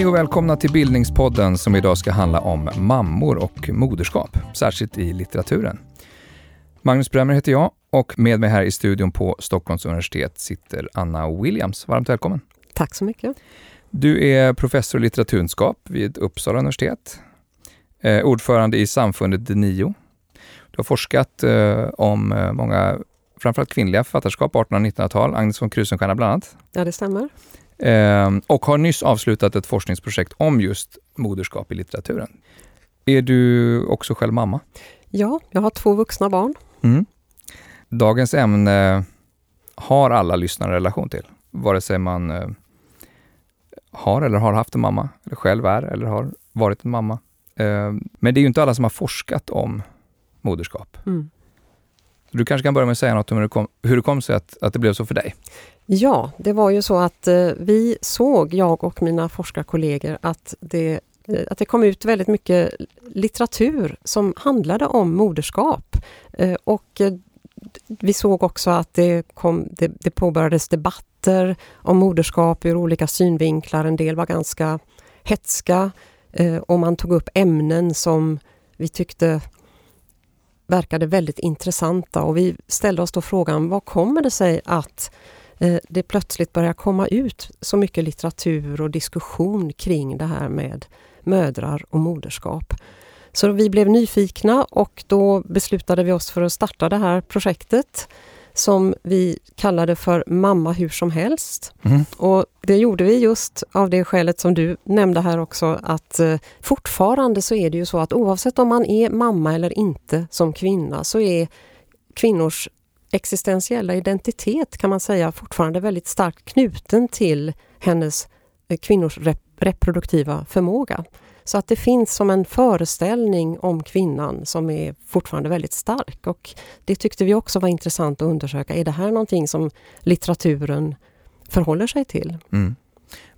Hej och välkomna till Bildningspodden som idag ska handla om mammor och moderskap, särskilt i litteraturen. Magnus Bremmer heter jag och med mig här i studion på Stockholms universitet sitter Anna Williams. Varmt välkommen! Tack så mycket! Du är professor i litteraturkunskap vid Uppsala universitet, eh, ordförande i samfundet DENIO. Du har forskat eh, om eh, många, framförallt kvinnliga författarskap, 1800 1900-tal, Agnes von Krusenstjerna bland annat. Ja, det stämmer. Eh, och har nyss avslutat ett forskningsprojekt om just moderskap i litteraturen. Är du också själv mamma? Ja, jag har två vuxna barn. Mm. Dagens ämne har alla lyssnare relation till, vare sig man eh, har eller har haft en mamma, eller själv är eller har varit en mamma. Eh, men det är ju inte alla som har forskat om moderskap. Mm. Du kanske kan börja med att säga något om hur det kom, hur det kom sig att, att det blev så för dig? Ja, det var ju så att eh, vi såg, jag och mina forskarkollegor, att det, eh, att det kom ut väldigt mycket litteratur som handlade om moderskap. Eh, och eh, vi såg också att det, kom, det, det påbörjades debatter om moderskap ur olika synvinklar. En del var ganska hetska eh, och man tog upp ämnen som vi tyckte verkade väldigt intressanta och vi ställde oss då frågan, vad kommer det sig att det plötsligt börjar komma ut så mycket litteratur och diskussion kring det här med mödrar och moderskap? Så vi blev nyfikna och då beslutade vi oss för att starta det här projektet som vi kallade för Mamma hur som helst. Mm. Och det gjorde vi just av det skälet som du nämnde här också att eh, fortfarande så är det ju så att oavsett om man är mamma eller inte som kvinna så är kvinnors existentiella identitet kan man säga fortfarande väldigt starkt knuten till hennes eh, kvinnors rep reproduktiva förmåga. Så att det finns som en föreställning om kvinnan som är fortfarande väldigt stark och det tyckte vi också var intressant att undersöka. Är det här någonting som litteraturen förhåller sig till? Mm.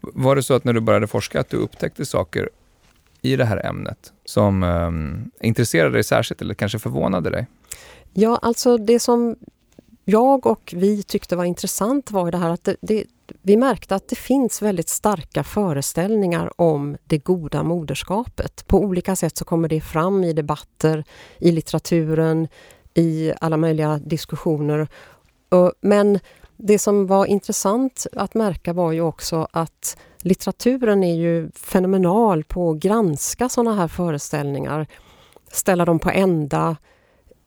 Var det så att när du började forska att du upptäckte saker i det här ämnet som um, intresserade dig särskilt eller kanske förvånade dig? Ja, alltså det som jag och vi tyckte var intressant var det här att det, det, vi märkte att det finns väldigt starka föreställningar om det goda moderskapet. På olika sätt så kommer det fram i debatter, i litteraturen, i alla möjliga diskussioner. Men det som var intressant att märka var ju också att litteraturen är ju fenomenal på att granska sådana här föreställningar, ställa dem på ända,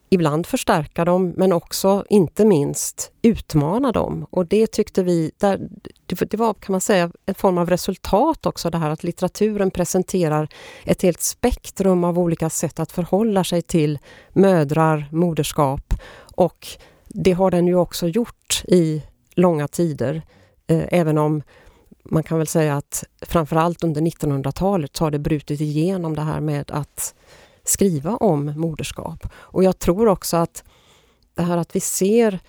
ibland förstärka dem men också, inte minst, utmana dem. Och det tyckte vi, där, det var kan man säga en form av resultat också det här att litteraturen presenterar ett helt spektrum av olika sätt att förhålla sig till mödrar, moderskap och det har den ju också gjort i långa tider. Eh, även om man kan väl säga att framförallt under 1900-talet så har det brutit igenom det här med att skriva om moderskap. Och jag tror också att det här att vi ser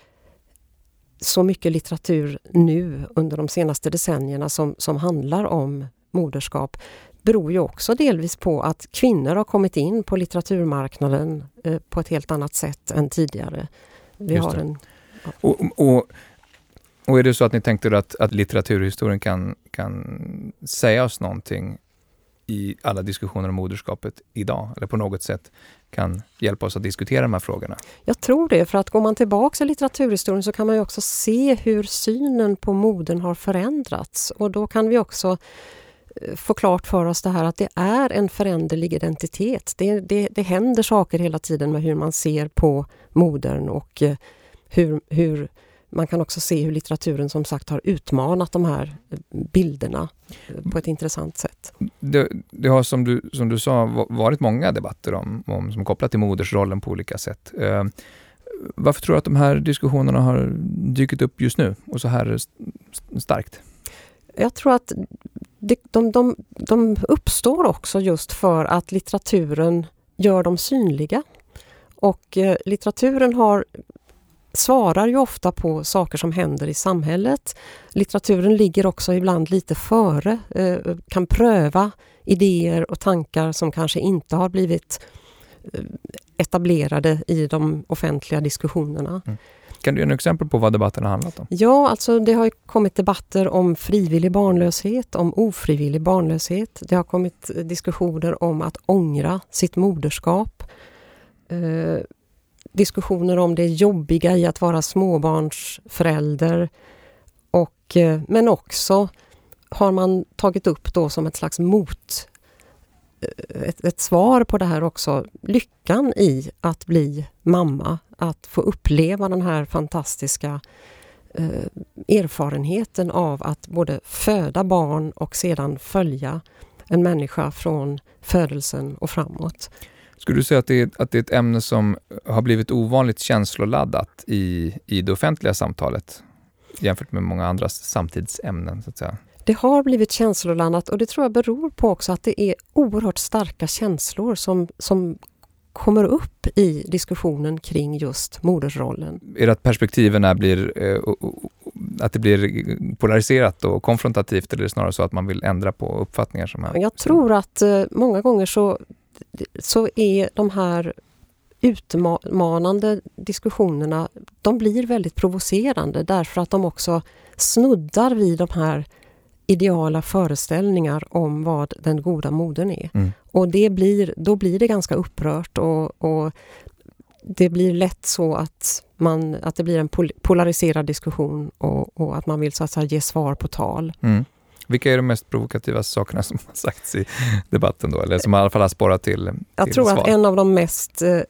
så mycket litteratur nu under de senaste decennierna som, som handlar om moderskap beror ju också delvis på att kvinnor har kommit in på litteraturmarknaden eh, på ett helt annat sätt än tidigare. Vi har en, ja. och, och, och, är det så att ni tänkte att, att litteraturhistorien kan, kan säga oss någonting i alla diskussioner om moderskapet idag, eller på något sätt kan hjälpa oss att diskutera de här frågorna? Jag tror det, för att går man tillbaka i litteraturhistorien så kan man ju också se hur synen på modern har förändrats och då kan vi också eh, få klart för oss det här att det är en föränderlig identitet. Det, det, det händer saker hela tiden med hur man ser på modern och eh, hur, hur man kan också se hur litteraturen som sagt har utmanat de här eh, bilderna eh, på ett intressant sätt. Det, det har som du, som du sa varit många debatter om, om som kopplat till modersrollen på olika sätt. Eh, varför tror du att de här diskussionerna har dykt upp just nu och så här starkt? Jag tror att det, de, de, de uppstår också just för att litteraturen gör dem synliga. Och eh, litteraturen har svarar ju ofta på saker som händer i samhället. Litteraturen ligger också ibland lite före, eh, kan pröva idéer och tankar som kanske inte har blivit eh, etablerade i de offentliga diskussionerna. Mm. Kan du ge några exempel på vad debatten har handlat om? Ja, alltså det har kommit debatter om frivillig barnlöshet, om ofrivillig barnlöshet. Det har kommit diskussioner om att ångra sitt moderskap. Diskussioner om det jobbiga i att vara småbarnsförälder. Och, eh, men också har man tagit upp då som ett slags mot eh, ett, ett, svar på det här också, lyckan i att bli mamma, att få uppleva den här fantastiska eh, erfarenheten av att både föda barn och sedan följa en människa från födelsen och framåt. Skulle du säga att det, är, att det är ett ämne som har blivit ovanligt känsloladdat i, i det offentliga samtalet jämfört med många andra samtidsämnen? Så att säga? Det har blivit känsloladdat och det tror jag beror på också att det är oerhört starka känslor som, som kommer upp i diskussionen kring just modersrollen. Är det att perspektiven är blir, eh, att det blir polariserat och konfrontativt eller är det snarare så att man vill ändra på uppfattningar? Som är, Jag tror att eh, många gånger så, så är de här utmanande diskussionerna, de blir väldigt provocerande därför att de också snuddar vid de här ideala föreställningar om vad den goda modern är. Mm. Och det blir, då blir det ganska upprört och, och, det blir lätt så att, man, att det blir en polariserad diskussion och, och att man vill så att säga, ge svar på tal. Mm. Vilka är de mest provokativa sakerna som har sagts i debatten då? Eller som i alla fall har spårat till, till Jag tror svar? att en av de mest eh,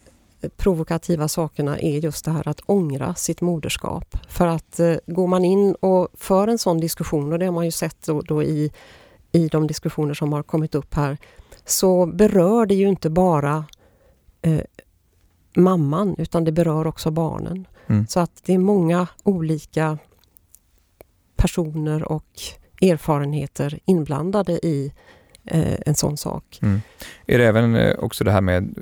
provokativa sakerna är just det här att ångra sitt moderskap. För att eh, går man in och för en sån diskussion, och det har man ju sett då, då i, i de diskussioner som har kommit upp här, så berör det ju inte bara eh, mamman utan det berör också barnen. Mm. Så att det är många olika personer och erfarenheter inblandade i eh, en sån sak. Mm. Är det även eh, också det här med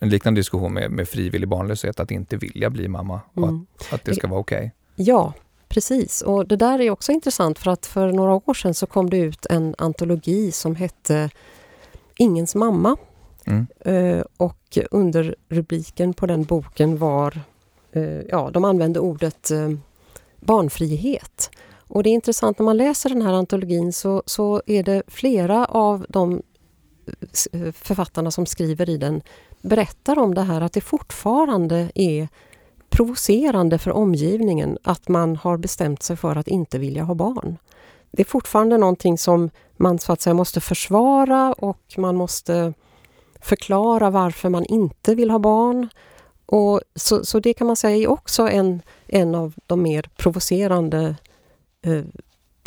en liknande diskussion med, med frivillig barnlöshet, att inte vilja bli mamma och mm. att, att, det ska vara okej? Okay? Ja, precis. Och det där är också intressant för att för några år sedan så kom det ut en antologi som hette Ingens mamma. Mm. Eh, och under rubriken på den boken var, ja de använde ordet barnfrihet. Och det är intressant när man läser den här antologin så, så är det flera av de författarna som skriver i den berättar om det här att det fortfarande är provocerande för omgivningen att man har bestämt sig för att inte vilja ha barn. Det är fortfarande någonting som man så att säga måste försvara och man måste förklara varför man inte vill ha barn. Och så, så det kan man säga är också en, en av de mer provocerande eh,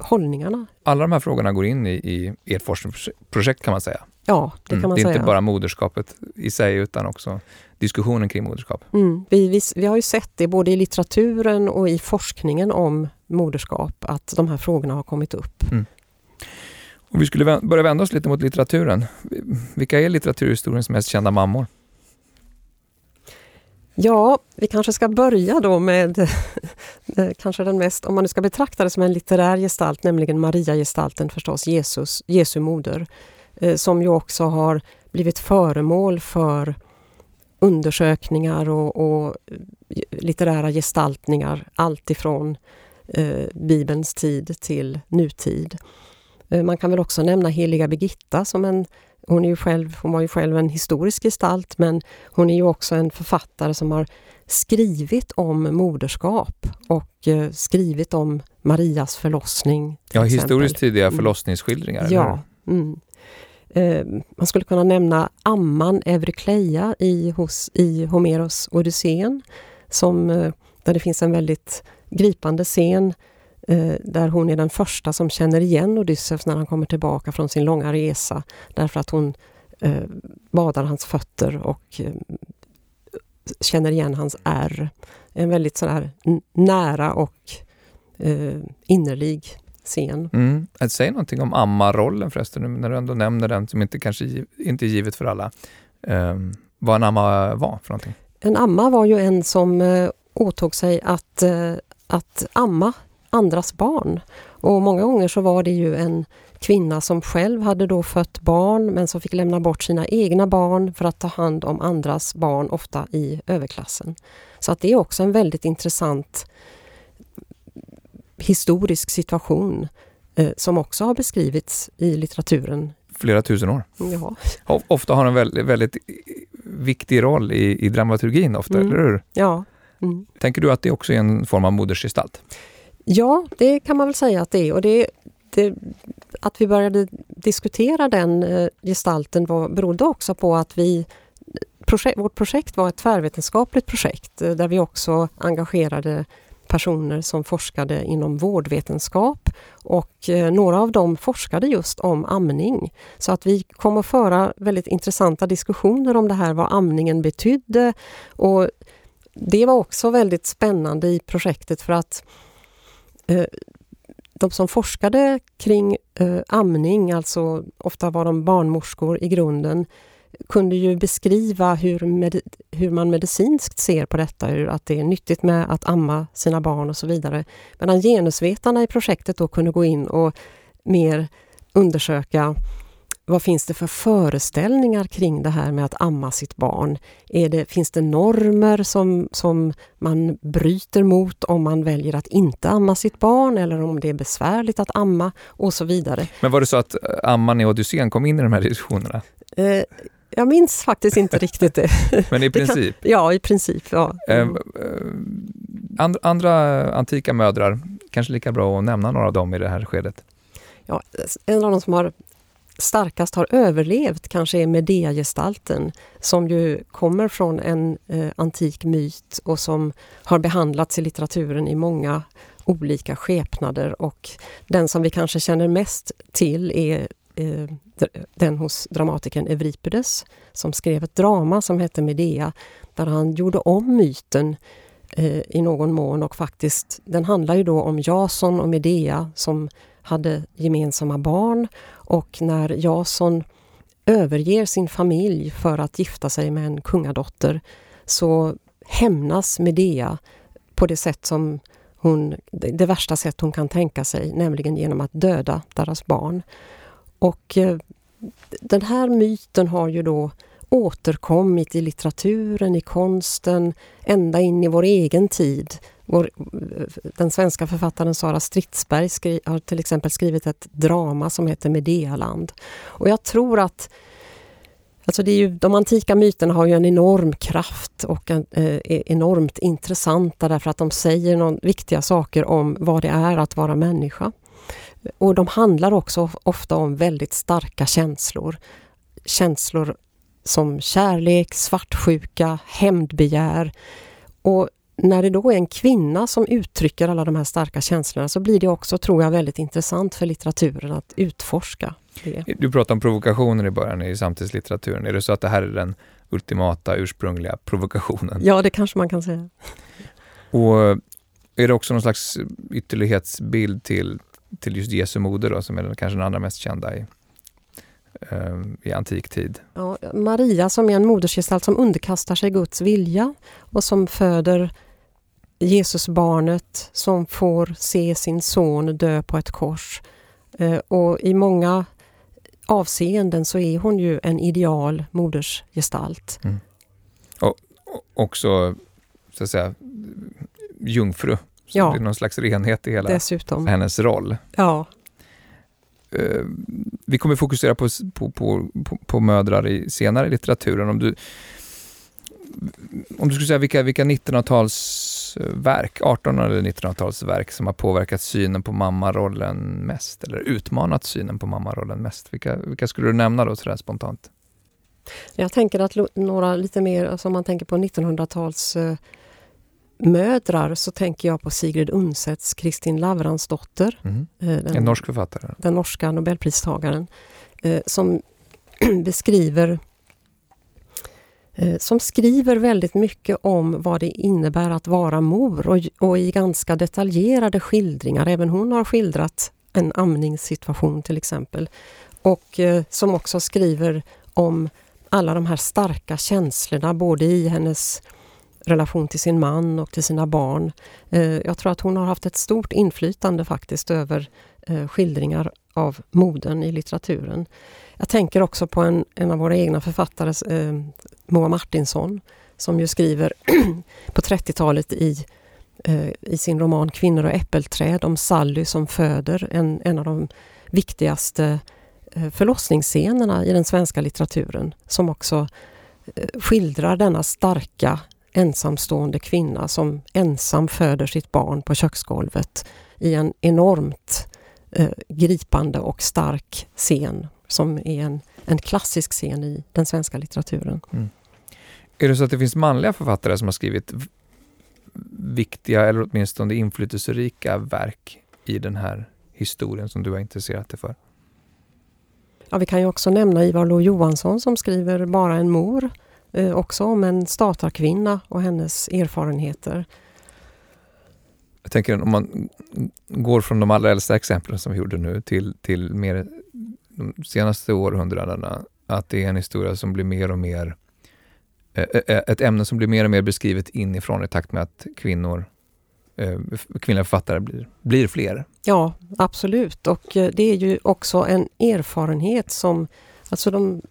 hållningarna. Alla de här frågorna går in i, i ert forskningsprojekt kan man säga? Ja, det kan mm. man säga. Det är säga. inte bara moderskapet i sig utan också diskussionen kring moderskap. Mm. Vi, vi, vi, har ju sett det både i litteraturen och i forskningen om moderskap att de här frågorna har kommit upp. Mm. Om vi skulle börja vända oss lite mot litteraturen. Vilka är litteraturhistoriens mest kända mammor? Ja, vi kanske ska börja då med eh, kanske den mest, om man nu ska betrakta det som en litterär gestalt, nämligen Maria-gestalten förstås, Jesus, Jesu moder, eh, som ju också har blivit föremål för undersökningar och, och eh, litterära gestaltningar alltifrån eh, Bibelns tid till nutid. Man kan väl också nämna heliga Birgitta som en hon, är ju själv, hon var ju själv en historisk gestalt men hon är ju också en författare som har skrivit om moderskap och eh, skrivit om Marias förlossning. Ja, historiskt tidiga mm. förlossningsskildringar. Ja. Mm. Eh, man skulle kunna nämna amman Eurykleia i, hos, i Homeros Odysseen som, eh, där det finns en väldigt gripande scen där hon är den första som känner igen Odysseus när han kommer tillbaka från sin långa resa därför att hon eh, badar hans fötter och eh, känner igen hans ärr. En väldigt sådär nära och eh, innerlig scen. Mm. Säg någonting om amma-rollen förresten, när du ändå nämner den som inte kanske inte är givet för alla. Eh, vad en amma var för någonting? En amma var ju en som eh, åtog sig att, eh, att amma andras barn. Och många gånger så var det ju en kvinna som själv hade då fött barn men som fick lämna bort sina egna barn för att ta hand om andras barn, ofta i överklassen. Så att det är också en väldigt intressant historisk situation eh, som också har beskrivits i litteraturen. Flera tusen år. Ja. Ofta har en väldigt, väldigt viktig roll i, i dramaturgin, ofta, mm. eller hur? Ja. Mm. Tänker du att det också är en form av modersgestalt? Ja, det kan man väl säga att det är. Och det, det, att vi började diskutera den eh, gestalten var, berodde också på att vi projekt, vårt projekt var ett tvärvetenskapligt projekt eh, där vi också engagerade personer som forskade inom vårdvetenskap och eh, några av dem forskade just om amning. Så att vi kom att föra väldigt intressanta diskussioner om det här, vad amningen betydde och det var också väldigt spännande i projektet för att eh, Eh, de som forskade kring eh, amning, alltså ofta var de barnmorskor i grunden, kunde ju beskriva hur, med, hur man medicinskt ser på detta, hur att det är nyttigt med att amma sina barn och så vidare. Medan genusvetarna i projektet då kunde gå in och mer undersöka vad finns det för föreställningar kring det här med att amma sitt barn? Är det, finns det normer som, som man bryter mot om man väljer att inte amma sitt barn eller om det är besvärligt att amma och så vidare. Men var det så att amman i Odysseen kom in i de här diskussionerna? Eh, jag minns faktiskt inte riktigt det. Men i princip? Kan, ja, i princip. Ja. Mm. And, andra antika mödrar, kanske lika bra att nämna några av dem i det här skedet? Ja, en av de som har starkast har överlevt kanske är Medea-gestalten som ju kommer från en eh, antik myt och som har behandlats i litteraturen i många olika skepnader och den som vi kanske känner mest till är eh, den hos dramatikern Euripides som skrev ett drama som hette Medea där han gjorde om myten eh, i någon mån och faktiskt, den handlar ju då om Jason och Medea som hade gemensamma barn och när Jason överger sin familj för att gifta sig med en kungadotter så hämnas Medea på det sätt som hon, det värsta sätt hon kan tänka sig, nämligen genom att döda deras barn. Och eh, den här myten har ju då återkommit i litteraturen, i konsten, ända in i vår egen tid. Vår, den svenska författaren Sara Stridsberg skri, har till exempel skrivit ett drama som heter Medealand. Och jag tror att Alltså det är ju, de antika myterna har ju en enorm kraft och en, eh, är enormt intressanta därför att de säger någon, viktiga saker om vad det är att vara människa. Och de handlar också ofta om väldigt starka känslor. Känslor som kärlek, svartsjuka, hämndbegär. Och när det då är en kvinna som uttrycker alla de här starka känslorna så blir det också, tror jag, väldigt intressant för litteraturen att utforska det. Du pratade om provokationer i början i samtidslitteraturen. Är det så att det här är den ultimata ursprungliga provokationen? Ja, det kanske man kan säga. Och är det också någon slags ytterlighetsbild till, till just Jesu moder då, som är kanske den allra mest kända i, um, i antik tid? Ja, Maria som är en modersgestalt som underkastar sig Guds vilja och som föder Jesusbarnet som får se sin son dö på ett kors. Uh, och i många avseenden så är hon ju en ideal modersgestalt. Mm. Och, också, så att säga, jungfru. Så ja. det är någon slags renhet i hela Dessutom. hennes roll. Ja. Uh, vi kommer fokusera på, på, på, på, mödrar i, senare i litteraturen. Om du, om du skulle säga vilka, vilka 1900-talsverk, 1800 eller 1900-talsverk som har påverkat synen på mammarollen mest eller utmanat synen på mammarollen mest. Vilka, vilka skulle du nämna då sådär spontant? Jag tänker att några lite mer, alltså om man tänker på 1900-tals mödrar så tänker jag på Sigrid Undsetts Kristin Lavransdotter. Mm. Den, en norsk författare. Den norska nobelpristagaren. Eh, som beskriver eh, Eh, som skriver väldigt mycket om vad det innebär att vara mor och, och, i ganska detaljerade skildringar. Även hon har skildrat en amningssituation till exempel. Och eh, som också skriver om alla de här starka känslorna både i hennes relation till sin man och till sina barn. Eh, jag tror att hon har haft ett stort inflytande faktiskt över eh, skildringar av modern i litteraturen. Jag tänker också på en, en av våra egna författare, eh, Moa Martinsson, som ju skriver på 30-talet i, eh, i sin roman Kvinnor och äppelträd om Sally som föder, en, en av de viktigaste eh, förlossningsscenerna i den svenska litteraturen, som också eh, skildrar denna starka ensamstående kvinna som ensam föder sitt barn på köksgolvet i en enormt eh, gripande och stark scen som är en, en klassisk scen i den svenska litteraturen. Mm. Är det så att det finns manliga författare som har skrivit viktiga eller åtminstone inflytelserika verk i den här historien som du har intresserat dig för? Ja, vi kan ju också nämna Ivar Lo Johansson som skriver Bara en mor, eh, också om en statarkvinna och hennes erfarenheter. Jag tänker om man går från de allra äldsta exemplen som vi gjorde nu till, till mer de senaste århundradena, att det är en historia som blir mer och mer eh, eh, eh, ett ämne som blir mer och mer beskrivet inifrån i takt med att kvinnor, eh, kvinnliga författare blir, blir fler. Ja, absolut. Och det är ju också en erfarenhet som, alltså de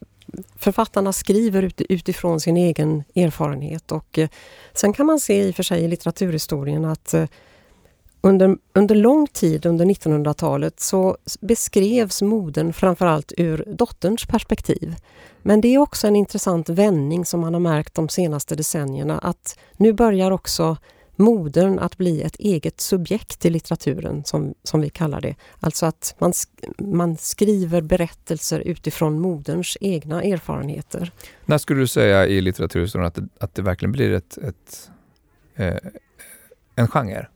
författarna skriver utifrån sin egen erfarenhet och sen kan man se i och för sig i litteraturhistorien att under, under lång tid under 1900-talet så beskrevs modern framförallt ur dotterns perspektiv. Men det är också en intressant vändning som man har märkt de senaste decennierna att nu börjar också modern att bli ett eget subjekt i litteraturen som, som vi kallar det. Alltså att man, man skriver berättelser utifrån moderns egna erfarenheter. När skulle du säga i litteraturhistorien att det, att det verkligen blir ett, ett eh, en genre?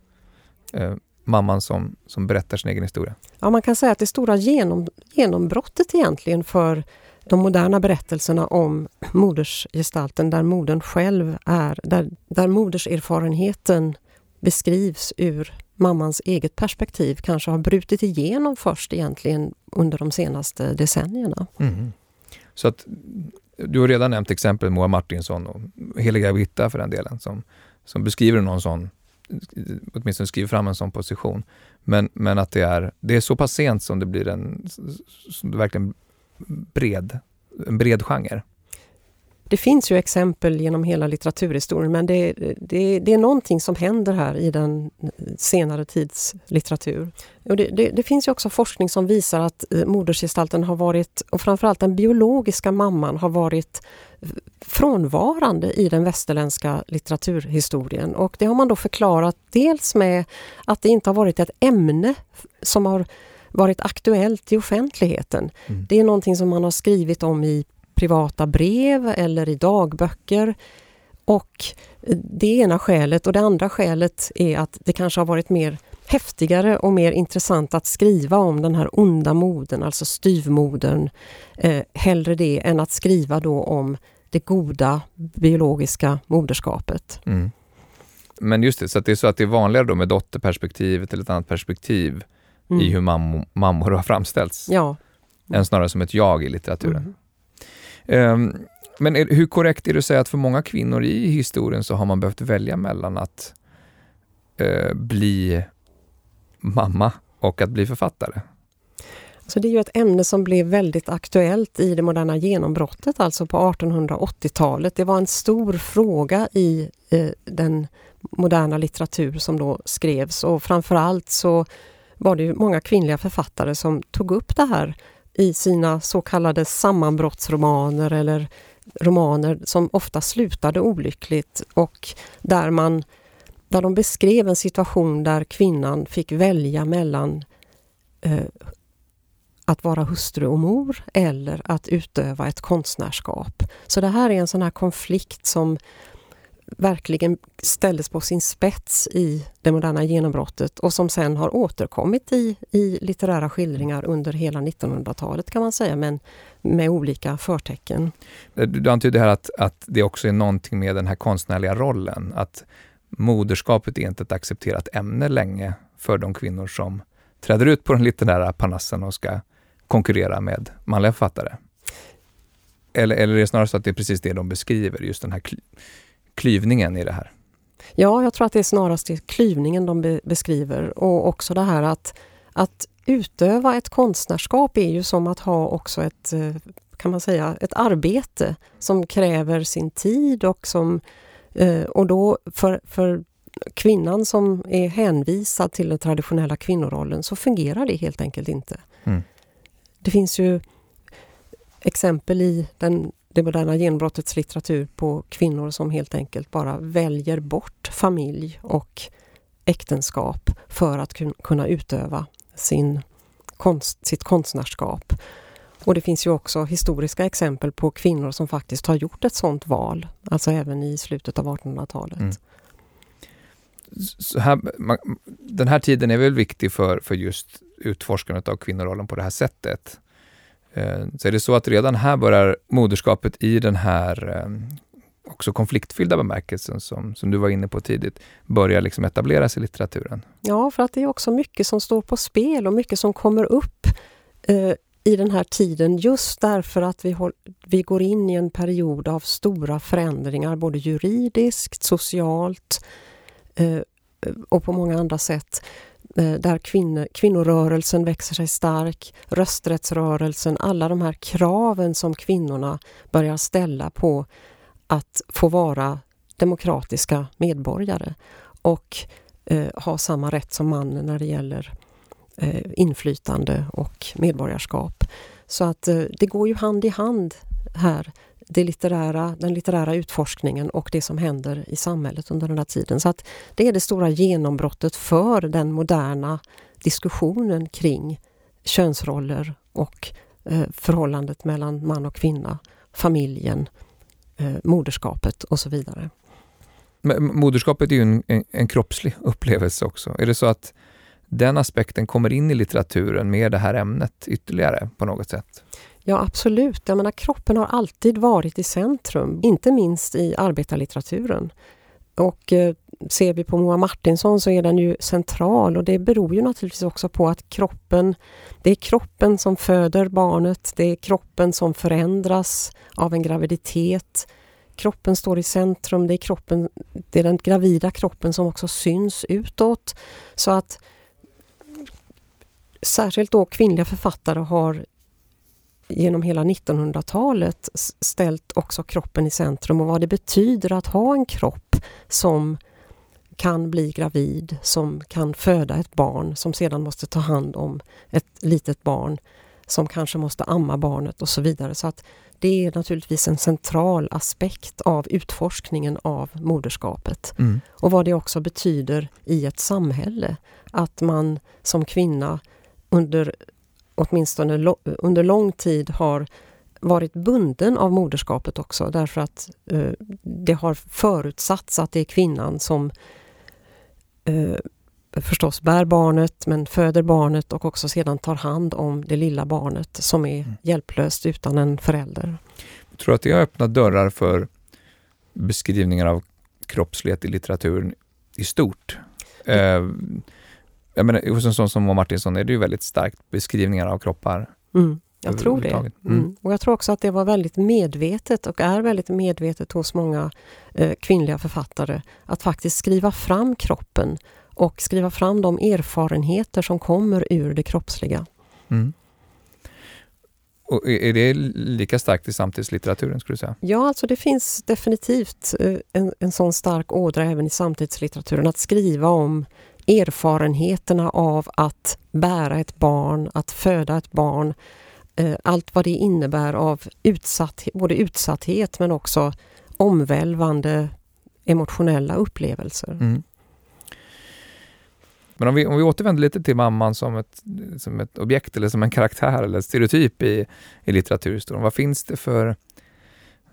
Eh, mamman som, som berättar sin egen historia. Ja, man kan säga att det stora genom, genombrottet egentligen för de moderna berättelserna om modersgestalten där modern själv är, där, där moderserfarenheten beskrivs ur mammans eget perspektiv kanske har brutit igenom först egentligen under de senaste decennierna. Mm. Så att du har redan nämnt exempel Moa Martinsson och Heliga Vitta för den delen som, som beskriver någon sån åtminstone skriver fram en sån position. Men, men att det är, det är så pass sent som det blir en som det verkligen bred, en bred genre. Det finns ju exempel genom hela litteraturhistorien men det, det, det är någonting som händer här i den senare tids litteratur. Och det, det, finns ju också forskning som visar att eh, modersgestalten har varit, och framförallt den biologiska mamman, har varit frånvarande i den västerländska litteraturhistorien. Och det har man då förklarat dels med att det inte har varit ett ämne som har varit aktuellt i offentligheten. Mm. Det är någonting som man har skrivit om i privata brev eller i dagböcker. Och det ena skälet och det andra skälet är att det kanske har varit mer häftigare och mer intressant att skriva om den här onda moden, alltså styvmodern. Eh, hellre det än att skriva då om det goda biologiska moderskapet. Mm. Men just det, så det är så att det är vanligare då med dotterperspektivet eller ett annat perspektiv mm. i hur mam mammor har framställts. Ja. Än snarare som ett jag i litteraturen. Mm. Ehm, men är, hur korrekt är det att säga att för många kvinnor i historien så har man behövt välja mellan att eh, bli mamma och att bli författare? Så det är ju ett ämne som blev väldigt aktuellt i det moderna genombrottet, alltså på 1880-talet. Det var en stor fråga i eh, den moderna litteratur som då skrevs och framförallt så var det många kvinnliga författare som tog upp det här i sina så kallade sammanbrottsromaner eller romaner som ofta slutade olyckligt och där man där de beskrev en situation där kvinnan fick välja mellan eh, att vara hustru och mor eller att utöva ett konstnärskap. Så det här är en sån här konflikt som verkligen ställdes på sin spets i det moderna genombrottet och som sen har återkommit i, i litterära skildringar under hela 1900-talet kan man säga, men med olika förtecken. Eh, du antyder här att, att det också är någonting med den här konstnärliga rollen, att moderskapet är inte ett accepterat ämne länge för de kvinnor som träder ut på den litterära panassen och ska konkurrera med manliga författare? Eller, eller är det snarare så att det är precis det de beskriver, just den här klyvningen i det här? Ja, jag tror att det är snarast klyvningen de be beskriver och också det här att, att utöva ett konstnärskap är ju som att ha också ett, eh, kan man säga, ett arbete som kräver sin tid och som eh, och då för, för kvinnan som är hänvisad till den traditionella kvinnorollen så fungerar det helt enkelt inte. Mm. Det finns ju exempel i den, det moderna genombrottets litteratur på kvinnor som helt enkelt bara väljer bort familj och äktenskap för att kunna utöva sin konst, sitt konstnärskap. Och det finns ju också historiska exempel på kvinnor som faktiskt har gjort ett sådant val, alltså även i slutet av 1800-talet. Mm. Här, man, den här tiden är väl viktig för, för just utforskandet av kvinnorollen på det här sättet. Eh, så är det så att redan här börjar moderskapet i den här ehm, också konfliktfyllda bemärkelsen som, som du var inne på tidigt, börjar liksom etableras i litteraturen? Ja, för att det är också mycket som står på spel och mycket som kommer upp eh, i den här tiden just därför att vi, håll, vi går in i en period av stora förändringar både juridiskt, socialt eh, och på många andra sätt Eh, där kvinnor, kvinnorörelsen växer sig stark, rösträttsrörelsen, alla de här kraven som kvinnorna börjar ställa på att få vara demokratiska medborgare och eh, ha samma rätt som mannen när det gäller eh, inflytande och medborgarskap. Så att eh, det går ju hand i hand här, det litterära, den litterära utforskningen och det som händer i samhället under den här tiden. Så att det är det stora genombrottet för den moderna diskussionen kring könsroller och eh, förhållandet mellan man och kvinna, familjen, eh, moderskapet och så vidare. Men moderskapet är ju en, en, en, kroppslig upplevelse också. Är det så att den aspekten kommer in i litteraturen med det här ämnet ytterligare på något sätt? Ja absolut. Jag menar, kroppen har alltid varit i centrum, inte minst i arbetarlitteraturen. Och eh, ser vi på Moa Martinsson så är den ju central och det beror ju naturligtvis också på att kroppen, det är kroppen som föder barnet, det är kroppen som förändras av en graviditet. Kroppen står i centrum, det är, kroppen, det är den gravida kroppen som också syns utåt. Så att särskilt då kvinnliga författare har genom hela 1900-talet ställt också kroppen i centrum och vad det betyder att ha en kropp som kan bli gravid, som kan föda ett barn, som sedan måste ta hand om ett litet barn, som kanske måste amma barnet och så vidare. Så att det är naturligtvis en central aspekt av utforskningen av moderskapet. Mm. Och vad det också betyder i ett samhälle. Att man som kvinna under åtminstone under lång tid har varit bunden av moderskapet också därför att eh, det har förutsatts att det är kvinnan som eh, förstås bär barnet men föder barnet och också sedan tar hand om det lilla barnet som är mm. hjälplöst utan en förälder. Jag tror att det har öppnat dörrar för beskrivningar av kroppslighet i litteraturen i stort. Eh, jag menar, hos en sån som Martinsson är det ju väldigt starkt beskrivningar av kroppar. Mm. Jag tror det. Mm. mm. Och jag tror också att det var väldigt medvetet och är väldigt medvetet hos många eh, kvinnliga författare att faktiskt skriva fram kroppen och skriva fram de erfarenheter som kommer ur det kroppsliga. Mm. Och är det lika starkt i samtidslitteraturen skulle du säga? Ja, alltså det finns definitivt eh, en, en sån stark ådra även i samtidslitteraturen att skriva om erfarenheterna av att bära ett barn, att föda ett barn, eh, allt vad det innebär av utsatt, både utsatthet men också omvälvande emotionella upplevelser. Mm. Men om vi, om vi återvänder lite till mamman som ett, som ett objekt eller som en karaktär eller stereotyp i, i litteraturhistorien. Vad finns det för,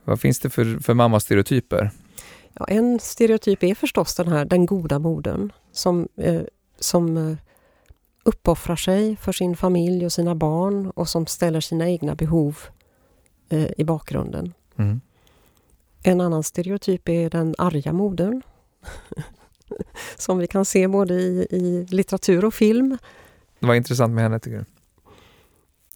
vad finns det för, för mammastereotyper? Ja, en stereotyp är förstås den här den goda modern som, eh, som eh, uppoffrar sig för sin familj och sina barn och som ställer sina egna behov eh, i bakgrunden. Mm. En annan stereotyp är den arga modern. som vi kan se både i, i litteratur och film. Vad är intressant med henne tycker du?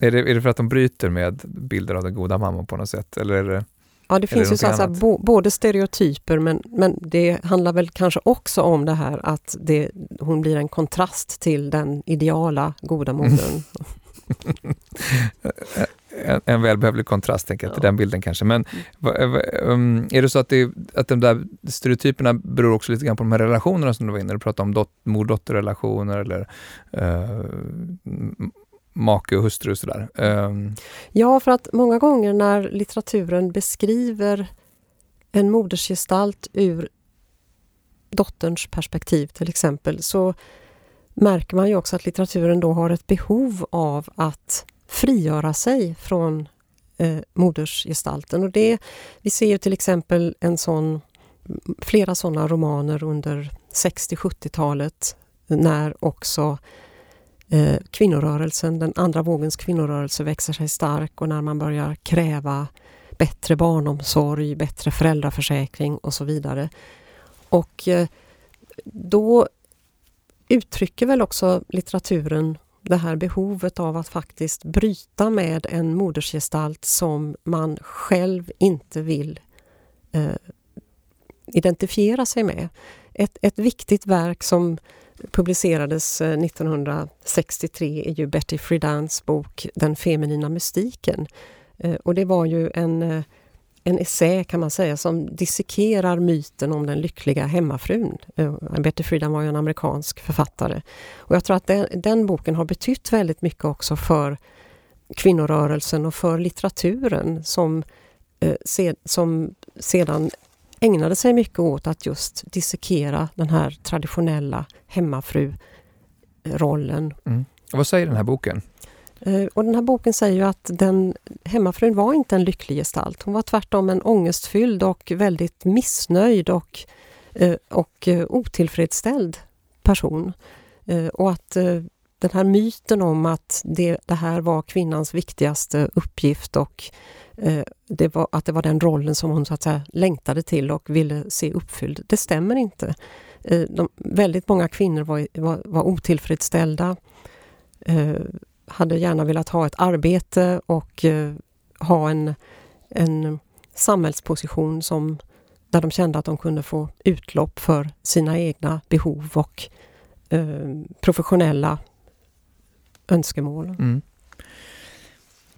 Är det, är det för att de bryter med bilder av den goda mamman på något sätt? Eller är det... Ja, det finns ju så bo, både stereotyper men, men det handlar väl kanske också om det här att det, hon blir en kontrast till den ideala goda modern. en, en välbehövlig kontrast tänker jag, till den bilden kanske. Men um, är det så att, det, att de där stereotyperna beror också lite grann på de här relationerna som du var inne Du pratade om dot, mor-dotter-relationer eller uh, make och hustru och sådär. Um. Ja, för att många gånger när litteraturen beskriver en modersgestalt ur dotterns perspektiv till exempel så märker man ju också att litteraturen då har ett behov av att frigöra sig från eh, modersgestalten. Och det, vi ser ju till exempel en sån, flera sådana romaner under 60-70-talet när också eh, kvinnorörelsen, den andra vågens kvinnorörelse växer sig stark och när man börjar kräva bättre barnomsorg, bättre föräldraförsäkring och så vidare. Och eh, då uttrycker väl också litteraturen det här behovet av att faktiskt bryta med en modersgestalt som man själv inte vill eh, identifiera sig med. Ett, ett viktigt verk som publicerades eh, 1963 är ju Betty Friedan's bok Den feminina mystiken. Eh, och det var ju en eh, en essä kan man säga som dissekerar myten om den lyckliga hemmafrun. Betty Friedan var ju en amerikansk författare. Och jag tror att den, den, boken har betytt väldigt mycket också för kvinnorörelsen och för litteraturen som, som sedan ägnade sig mycket åt att just dissekera den här traditionella hemmafru-rollen. Mm. Vad säger den här boken? Eh, och den här boken säger ju att den hemmafrun var inte en lycklig gestalt. Hon var tvärtom en ångestfylld och väldigt missnöjd och, eh, och eh, otillfredsställd person. Och att den här myten om att det, det här var kvinnans viktigaste uppgift och Eh, det var, att det var den rollen som hon så att säga längtade till och ville se uppfylld, det stämmer inte. Eh, de, väldigt många kvinnor var, var, var otillfredsställda eh, hade gärna velat ha ett arbete och ha en, en samhällsposition som, där de kände att de kunde få utlopp för sina egna behov och professionella önskemål. Mm.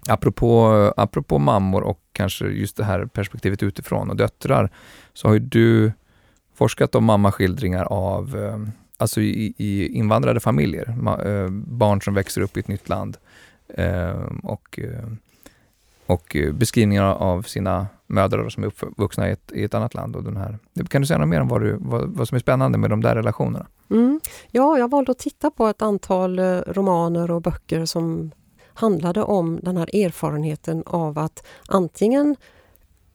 Apropå, apropå mammor och kanske just det här perspektivet utifrån och döttrar, så har ju du forskat om mammaskildringar av eh, alltså i, i invandrade familjer, ma, eh, barn som växer upp i ett nytt land eh, och, och beskrivningar av sina mödrar som är uppvuxna i ett, i ett annat land. Och den här. Kan du säga något mer om vad, du, vad, vad som är spännande med de där relationerna? Mm. Ja, jag valde att titta på ett antal romaner och böcker som handlade om den här erfarenheten av att antingen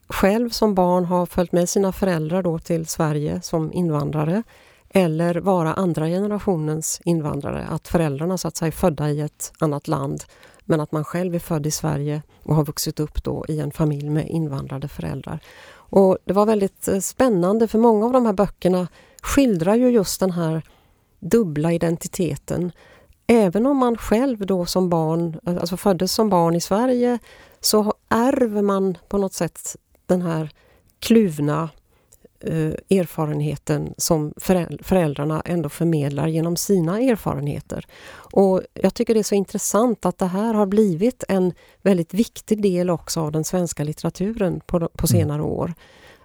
själv som barn ha följt med sina föräldrar då till Sverige som invandrare eller vara andra generationens invandrare, att föräldrarna så att säga är födda i ett annat land men att man själv är född i Sverige och har vuxit upp då i en familj med invandrade föräldrar. Och Det var väldigt eh, spännande för många av de här böckerna skildrar ju just den här dubbla identiteten. Även om man själv då som barn, alltså föddes som barn i Sverige så ärver man på något sätt den här kluvna eh, erfarenheten som föräldrarna ändå förmedlar genom sina erfarenheter. Och Jag tycker det är så intressant att det här har blivit en väldigt viktig del också av den svenska litteraturen på, på mm. senare år.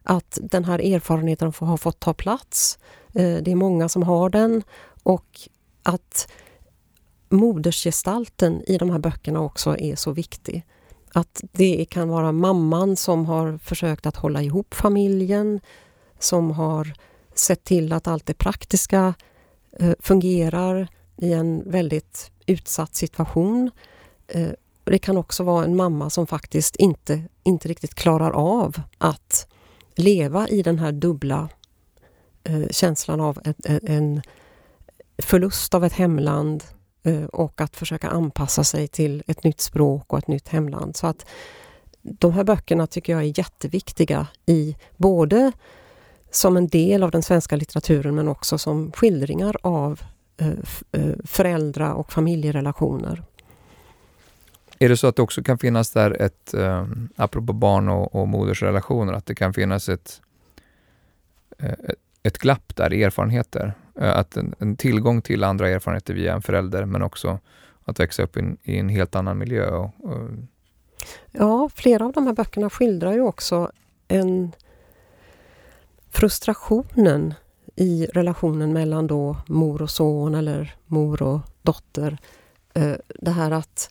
Att den här erfarenheten har fått ta plats. Eh, det är många som har den och att modersgestalten i de här böckerna också är så viktig. Att det kan vara mamman som har försökt att hålla ihop familjen, som har sett till att allt det praktiska eh, fungerar i en väldigt utsatt situation. Eh, det kan också vara en mamma som faktiskt inte, inte riktigt klarar av att leva i den här dubbla eh, känslan av en förlust av ett hemland Eh, och att försöka anpassa sig till ett nytt språk och ett nytt hemland. Så att de här böckerna tycker jag är jätteviktiga i både som en del av den svenska litteraturen men också som skildringar av eh, eh, föräldra och familjerelationer. Är det så att det också kan finnas där ett, eh, apropå barn och, och modersrelationer, att det kan finnas ett, eh, ett glapp där i erfarenheter? Eh, att en, en, tillgång till andra erfarenheter via en förälder, men också att växa upp in, i en helt annan miljö. Och, och... Ja, flera av de här böckerna skildrar ju också en frustrationen i relationen mellan då mor och son eller mor och dotter. Eh, det här att,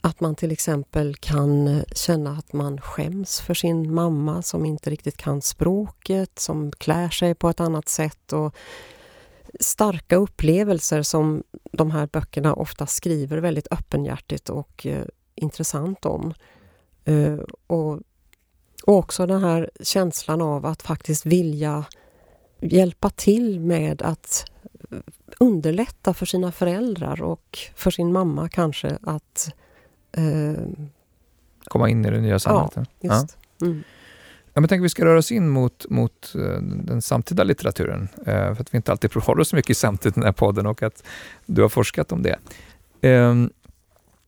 att man till exempel kan eh, känna att man skäms för sin mamma som inte riktigt kan språket, som klär sig på ett annat sätt. Och starka upplevelser som de här böckerna ofta skriver väldigt öppenhjärtigt och eh, intressant om. Eh, och, och också den här känslan av att faktiskt vilja hjälpa till med att underlätta för sina föräldrar och för sin mamma kanske att eh, komma in i det nya samhället. Ja, just. Ja. Mm. Jag tänker att vi ska röra oss in mot, mot eh, den samtida litteraturen. Eh, för att vi inte alltid håller oss så mycket i samtid i den här podden och att du har forskat om det. Ehm,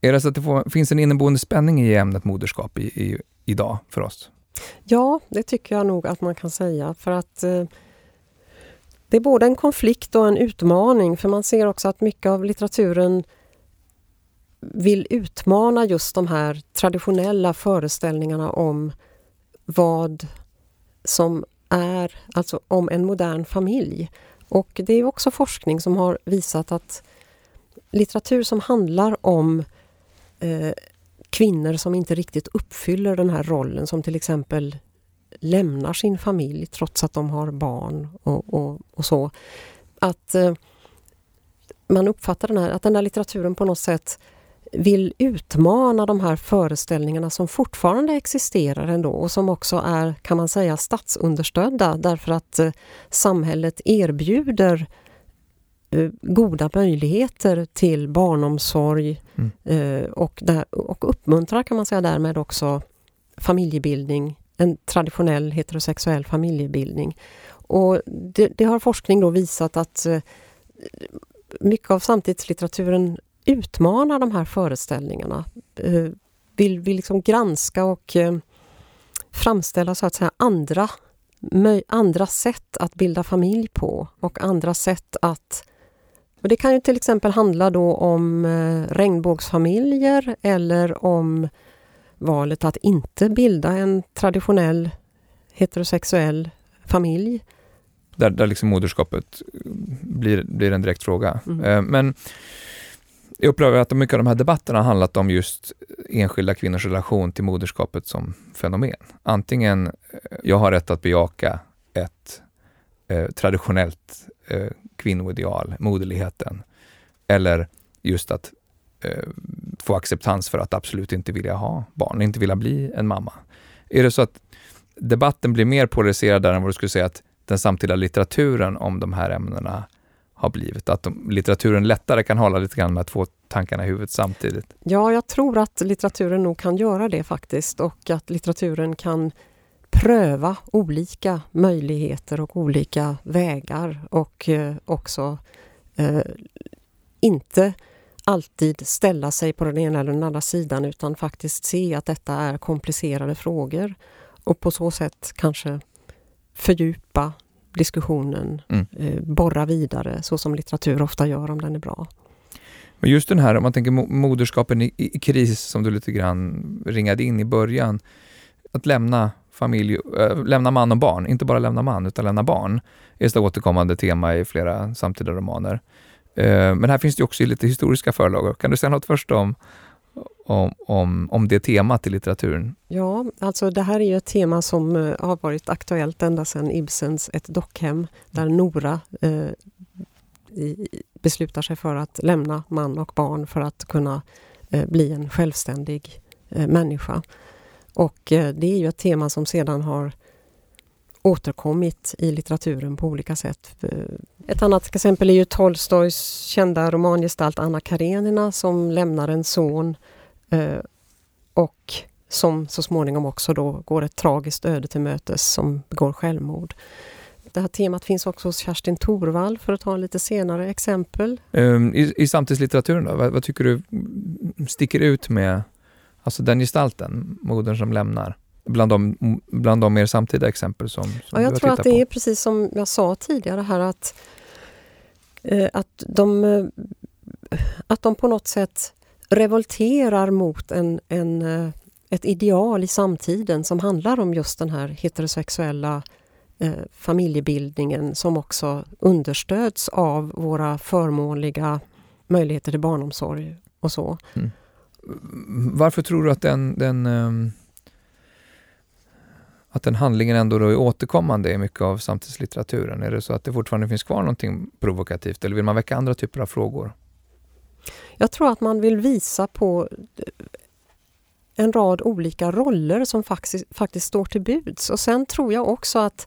är det så att det får, finns en inneboende spänning i ämnet moderskap i, i, idag för oss? Ja, det tycker jag nog att man kan säga. För att eh, det är både en konflikt och en utmaning för man ser också att mycket av litteraturen vill utmana just de här traditionella föreställningarna om vad som är, alltså om en modern familj. Och det är också forskning som har visat att litteratur som handlar om eh, kvinnor som inte riktigt uppfyller den här rollen, som till exempel lämnar sin familj trots att de har barn och, och, och så. Att eh, man uppfattar den här, att den här litteraturen på något sätt vill utmana de här föreställningarna som fortfarande existerar ändå och som också är, kan man säga, statsunderstödda därför att eh, samhället erbjuder eh, goda möjligheter till barnomsorg mm. eh, och, där, och uppmuntrar kan man säga därmed också familjebildning, en traditionell heterosexuell familjebildning. Och det, det har forskning då visat att mycket av samtidslitteraturen utmanar de här föreställningarna. Eh, vill, vill liksom granska och eh, framställa så att säga andra, andra sätt att bilda familj på och andra sätt att och det kan ju till exempel handla då om eh, regnbågsfamiljer eller om valet att inte bilda en traditionell heterosexuell familj. Där, där liksom moderskapet blir, blir en direkt fråga. Mm. Men jag upplever att mycket av de här debatterna har handlat om just enskilda kvinnors relation till moderskapet som fenomen. Antingen eh, jag har rätt att bejaka ett eh, traditionellt eh, kvinnoideal, moderligheten, eller just att eh, få acceptans för att absolut inte vilja ha barn, inte vilja bli en mamma. Är det så att debatten blir mer polariserad där än vad du skulle säga att den samtida litteraturen om de här ämnena har blivit. Att de, litteraturen lättare kan hålla lite grann med två tankarna i huvudet samtidigt. Ja, jag tror att litteraturen nog kan göra det faktiskt och att litteraturen kan pröva olika möjligheter och olika vägar och eh, också eh, inte alltid ställa sig på den ena eller den andra sidan utan faktiskt se att detta är komplicerade frågor och på så sätt kanske fördjupa diskussionen, mm. eh, borra vidare så som litteratur ofta gör om den är bra. Men just den här, om man tänker moderskapen i, i, kris som du lite grann ringade in i början. Att lämna familj, äh, lämna man och barn, inte bara lämna man utan lämna barn, är ett återkommande tema i flera samtida romaner. Äh, men här finns det också lite historiska förlagor. Kan du säga något först om, om, om, om det temat i litteraturen? Ja, alltså det här är ju ett tema som uh, har varit aktuellt ända sedan Ibsens Ett dockhem, där Nora uh, i, beslutar sig för att lämna man och barn för att kunna uh, bli en självständig människa. Och det är ju ett tema som sedan har återkommit i litteraturen på olika sätt. Ett annat exempel är ju Tolstojs kända romangestalt Anna Karenina som lämnar en son eh, och som så småningom också då går ett tragiskt öde till mötes som begår självmord. Det här temat finns också hos Kerstin Thorvall för att ta lite senare exempel. Ehm, I, i samtidslitteraturen då, vad, vad, tycker du sticker ut med Alltså den gestalten, modern som lämnar, bland de, bland de mer samtida exempel som, som ja, Jag tror att det på. är precis som jag sa tidigare här att, eh, att, de, eh, att de på något sätt revolterar mot en, en, eh, ett ideal i samtiden som handlar om just den här heterosexuella eh, familjebildningen som också understöds av våra förmånliga möjligheter till barnomsorg och så. Mm. Varför tror du att den, den um, att den handlingen ändå då är återkommande i mycket av samtidslitteraturen? Är det så att det fortfarande finns kvar någonting provokativt eller vill man väcka andra typer av frågor? Jag tror att man vill visa på eh, en rad olika roller som faktiskt, faktiskt står till buds. Och sen tror jag också att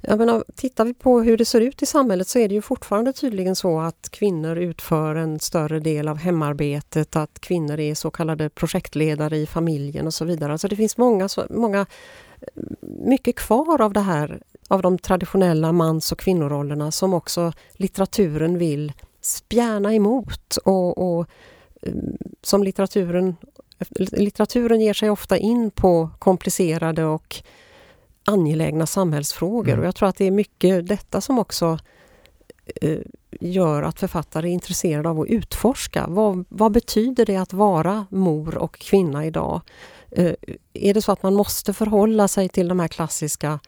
jag menar, tittar vi på hur det ser ut i samhället så är det ju fortfarande tydligen så att kvinnor utför en större del av hemarbetet, att kvinnor är så kallade projektledare i familjen och så vidare. Alltså det finns många, många mycket kvar av det här, av de traditionella mans och kvinnorollerna som också litteraturen vill spjärna emot och, och mm, som litteraturen Litteraturen ger sig ofta in på komplicerade och angelägna samhällsfrågor mm. och jag tror att det är mycket detta som också eh, gör att författare är intresserade av att utforska. Vad, vad betyder det att vara mor och kvinna idag? Eh, är det så att man måste förhålla sig till de här klassiska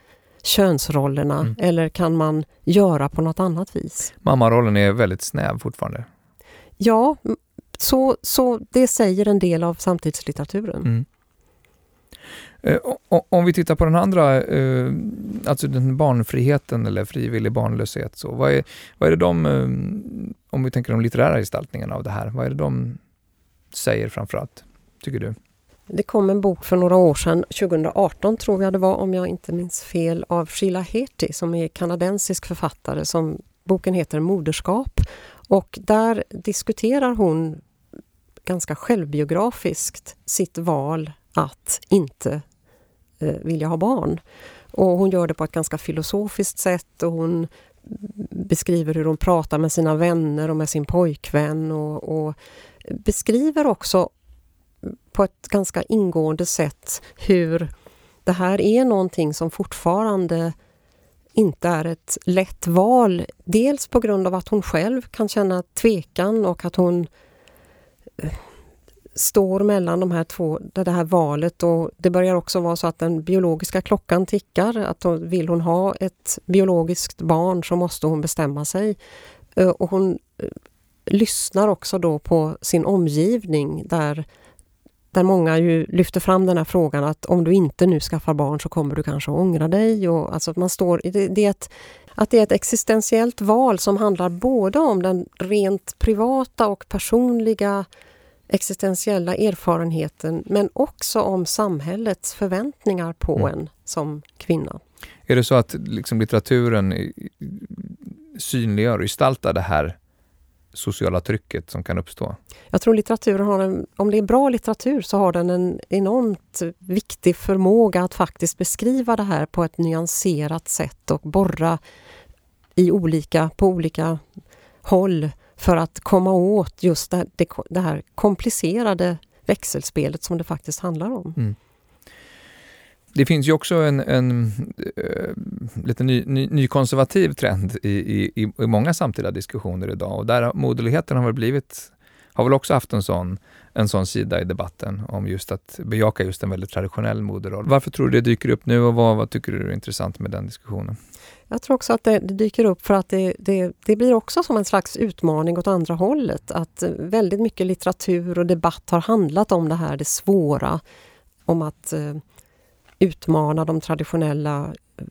könsrollerna mm. eller kan man göra på något annat vis? Mammarollen är väldigt snäv fortfarande. Ja, så, så det säger en del av samtidslitteraturen. Mm. Eh, om vi tittar på den andra, eh, alltså den barnfriheten eller frivillig barnlöshet. Så vad, är, vad är det de, eh, om vi tänker de litterära gestaltningarna av det här, vad är det de säger framförallt, tycker du? Det kom en bok för några år sedan, 2018 tror jag det var om jag inte minns fel, av Sheila Heti som är kanadensisk författare. Som, boken heter Moderskap och där diskuterar hon ganska självbiografiskt sitt val att inte eh, vilja ha barn. Och hon gör det på ett ganska filosofiskt sätt och hon beskriver hur hon pratar med sina vänner och med sin pojkvän och, och beskriver också på ett ganska ingående sätt hur det här är någonting som fortfarande inte är ett lätt val. Dels på grund av att hon själv kan känna tvekan och att hon eh, står mellan de här två, det här valet och det börjar också vara så att den biologiska klockan tickar. Att vill hon ha ett biologiskt barn så måste hon bestämma sig. Eh, och hon eh, lyssnar också då på sin omgivning där där många ju lyfter fram den här frågan att om du inte nu skaffar barn så kommer du kanske ångra dig. Och alltså att, man står, det, det är ett, att det är ett existentiellt val som handlar både om den rent privata och personliga existentiella erfarenheten men också om samhällets förväntningar på mm. en som kvinna. Är det så att liksom litteraturen synliggör och gestaltar det här sociala trycket som kan uppstå? Jag tror litteraturen har en, om det är bra litteratur så har den en enormt viktig förmåga att faktiskt beskriva det här på ett nyanserat sätt och borra i olika, på olika håll för att komma åt just det, det, det här komplicerade växelspelet som det faktiskt handlar om. Mm. Det finns ju också en, en uh, lite nykonservativ ny, ny, trend i, i, i många samtida diskussioner idag och där moderligheten har väl blivit, har väl också haft en sån, en sån sida i debatten om just att bejaka just en väldigt traditionell moderroll. Varför tror du det dyker upp nu och vad, vad tycker du är intressant med den diskussionen? Jag tror också att det, det dyker upp för att det, det, det, blir också som en slags utmaning åt andra hållet. Att eh, väldigt mycket litteratur och debatt har handlat om det här, det svåra, om att eh, utmana de traditionella, eh,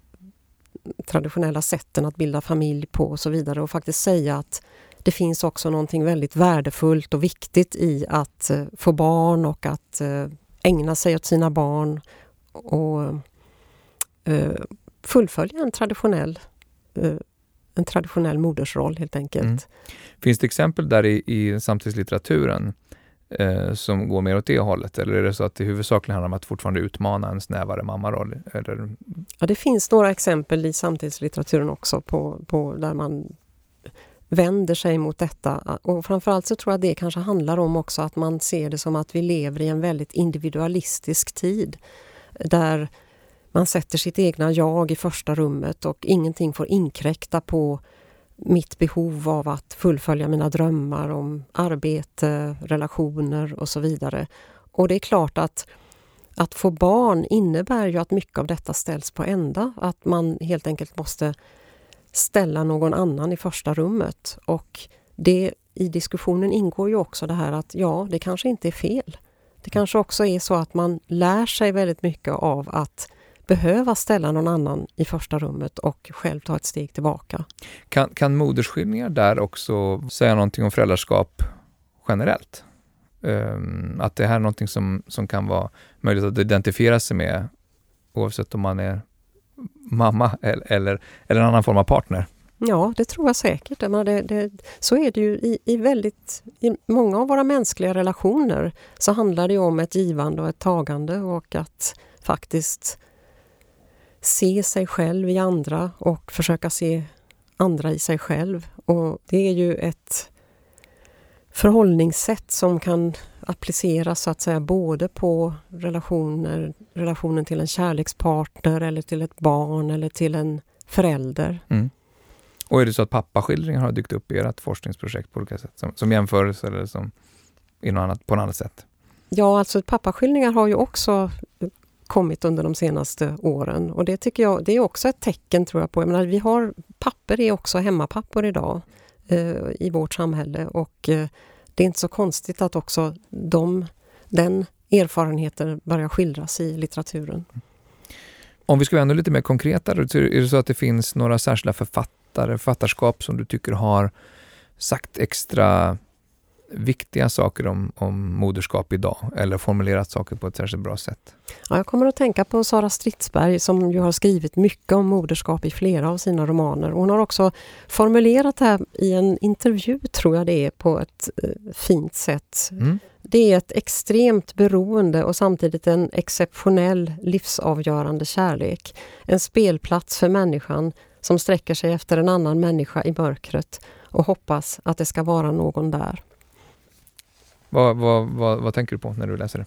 traditionella sätten att bilda familj på och så vidare och faktiskt säga att det finns också någonting väldigt värdefullt och viktigt i att få barn och att ägna sig åt sina barn och fullfölja en traditionell en traditionell modersroll helt enkelt. Mm. Finns det exempel där i, i samtidslitteraturen eh, som går mer åt det hållet? Eller är det så att det huvudsakligen handlar om att fortfarande utmana en snävare mammaroll? Eller? Ja, det finns några exempel i samtidslitteraturen också på, på där man vänder sig mot detta. Och framförallt så tror jag det kanske handlar om också att man ser det som att vi lever i en väldigt individualistisk tid. Där man sätter sitt egna jag i första rummet och ingenting får inkräkta på mitt behov av att fullfölja mina drömmar om arbete, relationer och så vidare. Och det är klart att att få barn innebär ju att mycket av detta ställs på ända. Att man helt enkelt måste ställa någon annan i första rummet. Och det, i diskussionen ingår ju också det här att ja, det kanske inte är fel. Det kanske också är så att man lär sig väldigt mycket av att behöva ställa någon annan i första rummet och själv ta ett steg tillbaka. Kan, kan modersskildringar där också säga någonting om föräldraskap generellt? Um, att det här är någonting som, som kan vara möjligt att identifiera sig med oavsett om man är mamma eller, eller, eller en annan form av partner? Ja, det tror jag säkert. Det, det, så är det ju i, i, väldigt, i många av våra mänskliga relationer så handlar det om ett givande och ett tagande och att faktiskt se sig själv i andra och försöka se andra i sig själv. Och det är ju ett förhållningssätt som kan appliceras så att säga både på relationer, relationen till en kärlekspartner eller till ett barn eller till en förälder. Mm. Och är det så att pappaskildringar har dykt upp i ert forskningsprojekt på olika sätt? Som, som jämförelse eller som i något annat, på något annat sätt? Ja, alltså pappaskildringar har ju också kommit under de senaste åren och det tycker jag det är också ett tecken tror jag på. Jag menar, vi har, papper är också hemmapappor idag eh, i vårt samhälle och eh, det är inte så konstigt att också de, den erfarenheten börjar skildras i litteraturen. Om vi ska vara ännu lite mer konkreta, är det så att det finns några särskilda författare, författarskap som du tycker har sagt extra viktiga saker om, om moderskap idag eller formulerat saker på ett särskilt bra sätt? Ja, jag kommer att tänka på Sara Stridsberg som ju har skrivit mycket om moderskap i flera av sina romaner. Hon har också formulerat det här i en intervju, tror jag det är, på ett eh, fint sätt. Mm. Det är ett extremt beroende och samtidigt en exceptionell livsavgörande kärlek. En spelplats för människan som sträcker sig efter en annan människa i mörkret och hoppas att det ska vara någon där. Vad, vad, vad, vad, tänker du på när du läser det?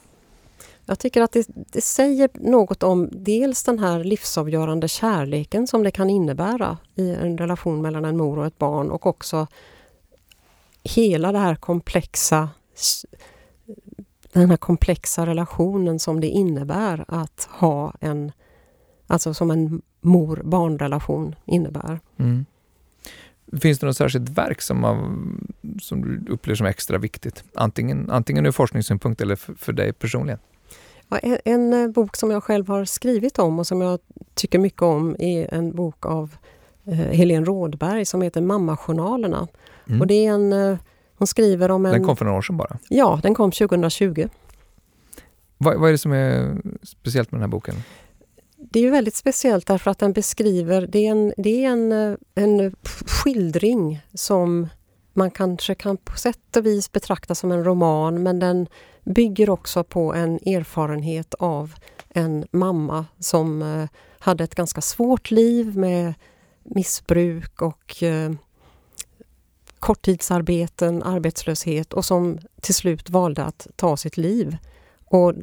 Jag tycker att det, det, säger något om dels den här livsavgörande kärleken som det kan innebära i en relation mellan en mor och ett barn och också hela det här komplexa den här komplexa relationen som det innebär att ha en, alltså som en mor-barn-relation innebär. Mm. Finns det något särskilt verk som, av, som du upplever som extra viktigt? Antingen, antingen ur forskningssynpunkt eller för, för dig personligen? Ja, en, en, eh, bok som jag själv har skrivit om och som jag tycker mycket om är en bok av eh, Helene Rådberg som heter Mammajournalerna. Mm. Och det är en, eh, hon skriver om en... Den kom för några år sedan bara? Ja, den kom 2020. Vad, vad är det som är speciellt med den här boken? Det är ju väldigt speciellt därför att den beskriver, det är en, det är en, en skildring som man kanske kan på sätt och vis betrakta som en roman men den bygger också på en erfarenhet av en mamma som eh, hade ett ganska svårt liv med missbruk och eh, korttidsarbeten, arbetslöshet och som till slut valde att ta sitt liv. Och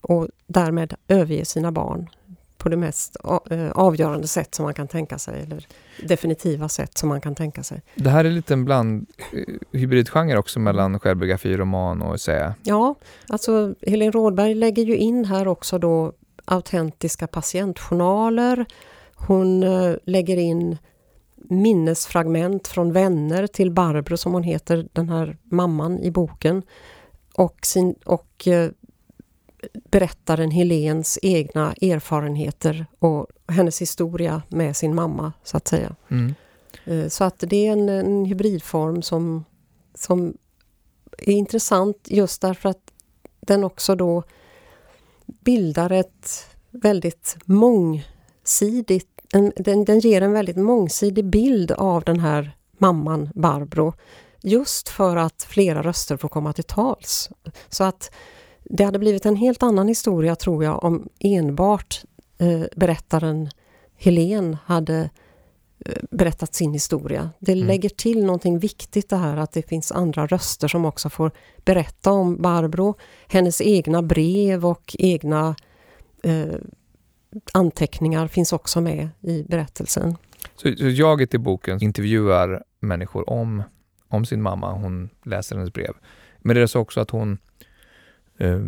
och därmed överge sina barn på det mest eh, avgörande sätt som man kan tänka sig, eller definitiva sätt som man kan tänka sig. Det här är lite en bland eh, hybridgenre också mellan självbiografi, roman och essä. Ja, alltså Helene Rådberg lägger ju in här också då autentiska patientjournaler. Hon lägger in minnesfragment från vänner till Barbro som hon heter, den här mamman i boken. Och, sin, och berättaren Helens egna erfarenheter och hennes historia med sin mamma, så att säga. Mm. Eh, så att det är en, en hybridform som, som är intressant just därför att den också då bildar ett väldigt mångsidigt... En, den, den ger en väldigt mångsidig bild av den här mamman Barbro. Just för att flera röster får komma till tals. Så att det hade blivit en helt annan historia tror jag om enbart eh, berättaren Helen hade eh, berättat sin historia. Det Mm. lägger till någonting viktigt det här att det finns andra röster som också får berätta om Barbro, hennes egna brev och egna eh, anteckningar finns också med i berättelsen. Så, så jaget i boken intervjuar människor om, om sin mamma. Hon läser hennes brev. Men det är så också att hon eh,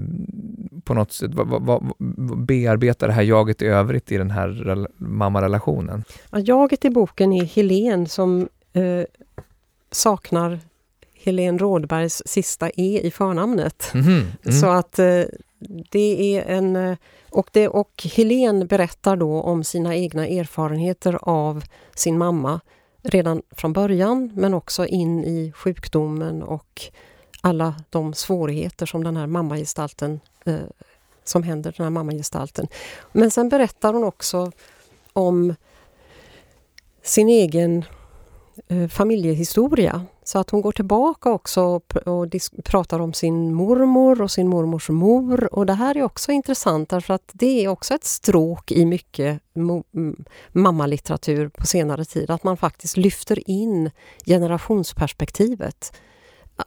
på något sätt vad, vad, vad, bearbetar det här jaget i övrigt i den här rel- mammarelationen. Ja, jaget i boken är Helen som eh, saknar Helen Rådbergs sista E i förnamnet. Mhm, mm. Så att eh, det är en... eh, Och, det, och Helen berättar då om sina egna erfarenheter av sin mamma redan från början men också in i sjukdomen och alla de svårigheter som den här mammagestalten eh, som händer den här mammagestalten. Men sen berättar hon också om sin egen eh, familjehistoria. Så att hon går tillbaka också och, pr- och pratar om sin mormor och sin mormors mor. Och det här är också intressant därför att det är också ett stråk i mycket mammalitteratur på senare tid. Att man faktiskt lyfter in generationsperspektivet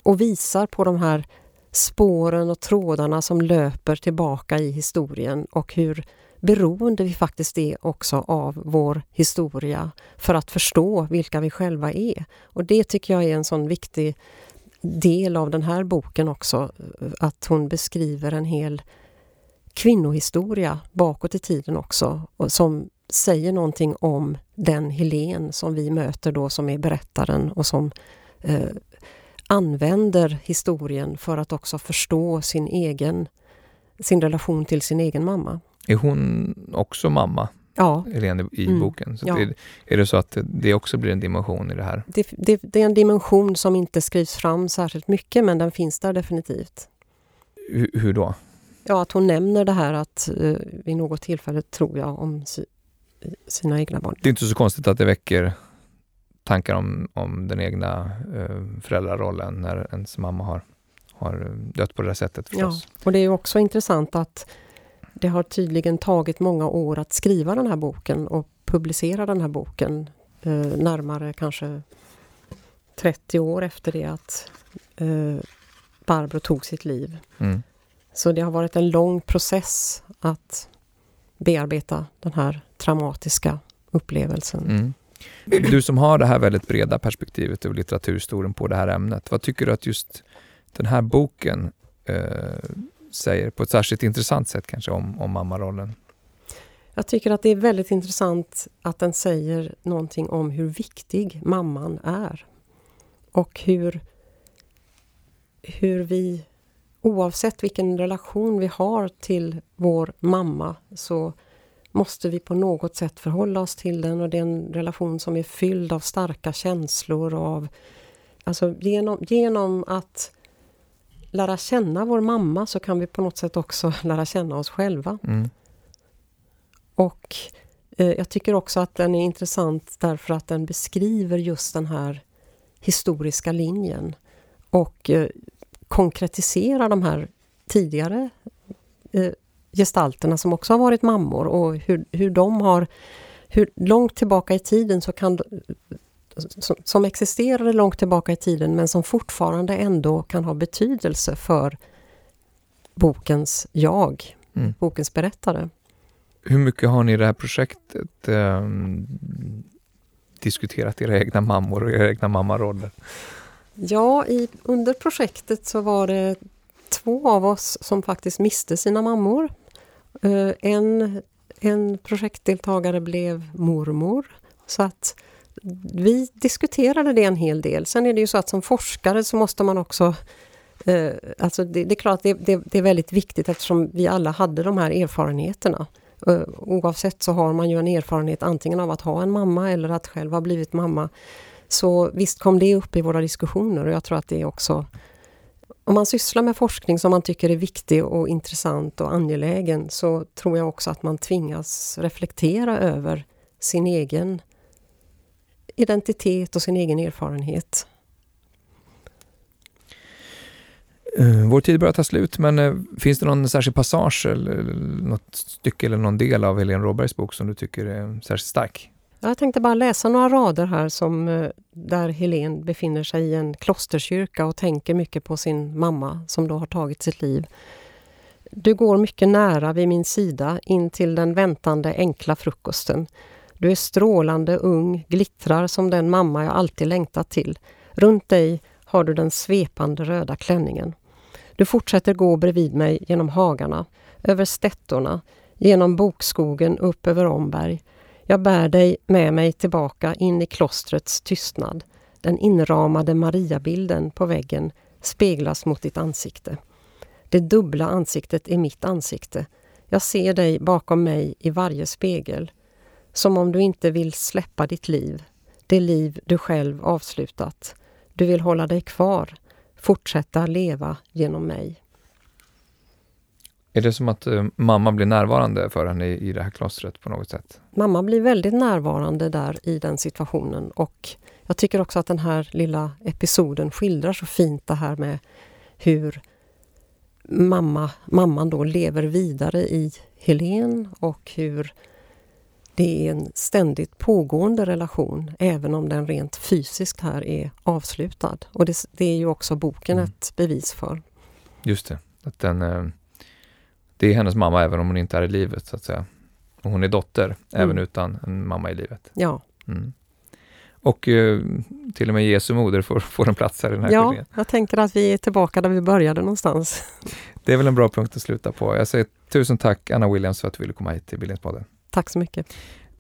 och visar på de här spåren och trådarna som löper tillbaka i historien och hur beroende vi faktiskt är också av vår historia för att förstå vilka vi själva är. Och det tycker jag är en sån viktig del av den här boken också, att hon beskriver en hel kvinnohistoria bakåt i tiden också, och som säger någonting om den Helen som vi möter då som är berättaren och som eh, använder historien för att också förstå sin egen sin relation till sin egen mamma. Är hon också mamma, Ja, Helene, i Mm, boken? Så ja. att är, det så att det också blir en dimension i det här? det, det, det är en dimension som inte skrivs fram särskilt mycket men den finns där definitivt. Hur, hur då? Ja, att hon nämner det här att eh, vid något tillfälle, tror jag, om si, sina egna barn. Det är inte så konstigt att det väcker tankar om, om den egna eh, föräldrarollen när ens mamma har, har dött på det där sättet förstås. Och det är också intressant att det har tydligen tagit många år att skriva den här boken och publicera den här boken. Eh, närmare kanske 30 år efter det att eh, Barbro tog sitt liv. Mm. Så det har varit en lång process att bearbeta den här traumatiska upplevelsen. Mm. Du som har det här väldigt breda perspektivet över litteraturhistorien på det här ämnet. Vad tycker du att just den här boken eh, säger på ett särskilt intressant sätt kanske om, om mammarollen? Jag tycker att det är väldigt intressant att den säger någonting om hur viktig mamman är. Och hur, hur vi, oavsett vilken relation vi har till vår mamma, så måste vi på något sätt förhålla oss till den och det är en relation som är fylld av starka känslor och av... Alltså genom, genom att lära känna vår mamma så kan vi på något sätt också lära känna oss själva. Mm. Och eh, jag tycker också att den är intressant därför att den beskriver just den här historiska linjen och eh, konkretiserar de här tidigare eh, gestalterna som också har varit mammor och hur, hur de har... Hur långt tillbaka i tiden så kan som, som existerade långt tillbaka i tiden men som fortfarande ändå kan ha betydelse för bokens jag, Mm. bokens berättare. Hur mycket har ni i det här projektet eh, diskuterat era egna mammor och era egna mammaroller? Ja, i, under projektet så var det två av oss som faktiskt miste sina mammor. Eh, en, en projektdeltagare blev mormor. Så att vi diskuterade det en hel del. Sen är det ju så att som forskare så måste man också eh, alltså det, det är klart att det, det, det är väldigt viktigt eftersom vi alla hade de här erfarenheterna. Eh, oavsett så har man ju en erfarenhet antingen av att ha en mamma eller att själv ha blivit mamma. Så visst kom det upp i våra diskussioner och jag tror att det också... Om man sysslar med forskning som man tycker är viktig och intressant och angelägen så tror jag också att man tvingas reflektera över sin egen identitet och sin egen erfarenhet. Eh, vår tid börjar ta slut, men eh, finns det någon särskild passage eller något stycke eller någon del av Helene Råbergs bok som du tycker är särskilt stark? Jag tänkte bara läsa några rader här som, eh, där Helen befinner sig i en klosterkyrka och tänker mycket på sin mamma som då har tagit sitt liv. Du går mycket nära vid min sida in till den väntande enkla frukosten. Du är strålande ung, glittrar som den mamma jag alltid längtat till. Runt dig har du den svepande röda klänningen. Du fortsätter gå bredvid mig genom hagarna, över stättorna, genom bokskogen upp över Omberg. Jag bär dig med mig tillbaka in i klostrets tystnad. Den inramade Mariabilden på väggen speglas mot ditt ansikte. Det dubbla ansiktet är mitt ansikte. Jag ser dig bakom mig i varje spegel. Som om du inte vill släppa ditt liv, det liv du själv avslutat. Du vill hålla dig kvar, fortsätta leva genom mig. Är det som att uh, mamma blir närvarande för henne i, i det här klostret på något sätt? Mamma blir väldigt närvarande där i den situationen och jag tycker också att den här lilla episoden skildrar så fint det här med hur mamma, mamman då lever vidare i Helen och hur det är en ständigt pågående relation även om den rent fysiskt här är avslutad. Och det, det är ju också boken mm. ett bevis för. Just det, att den, eh, det är hennes mamma även om hon inte är i livet så att säga. Och hon är dotter mm. även utan en mamma i livet. Ja. Mm. Och uh, till och med Jesu moder får, får en plats här i den här Ja, skildringen. jag tänker att vi är tillbaka där vi började någonstans. Det är väl en bra punkt att sluta på. Jag säger tusen tack Anna Williams för att du ville komma hit till Bildningspodden. Tack så mycket.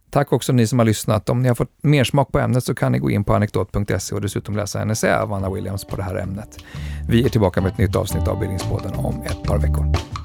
Tack också ni som har lyssnat. Om ni har fått mer smak på ämnet så kan ni gå in på anekdot.se och dessutom läsa en essä av Anna Williams på det här ämnet. Vi är tillbaka med ett nytt avsnitt av Bildningspodden om ett par veckor.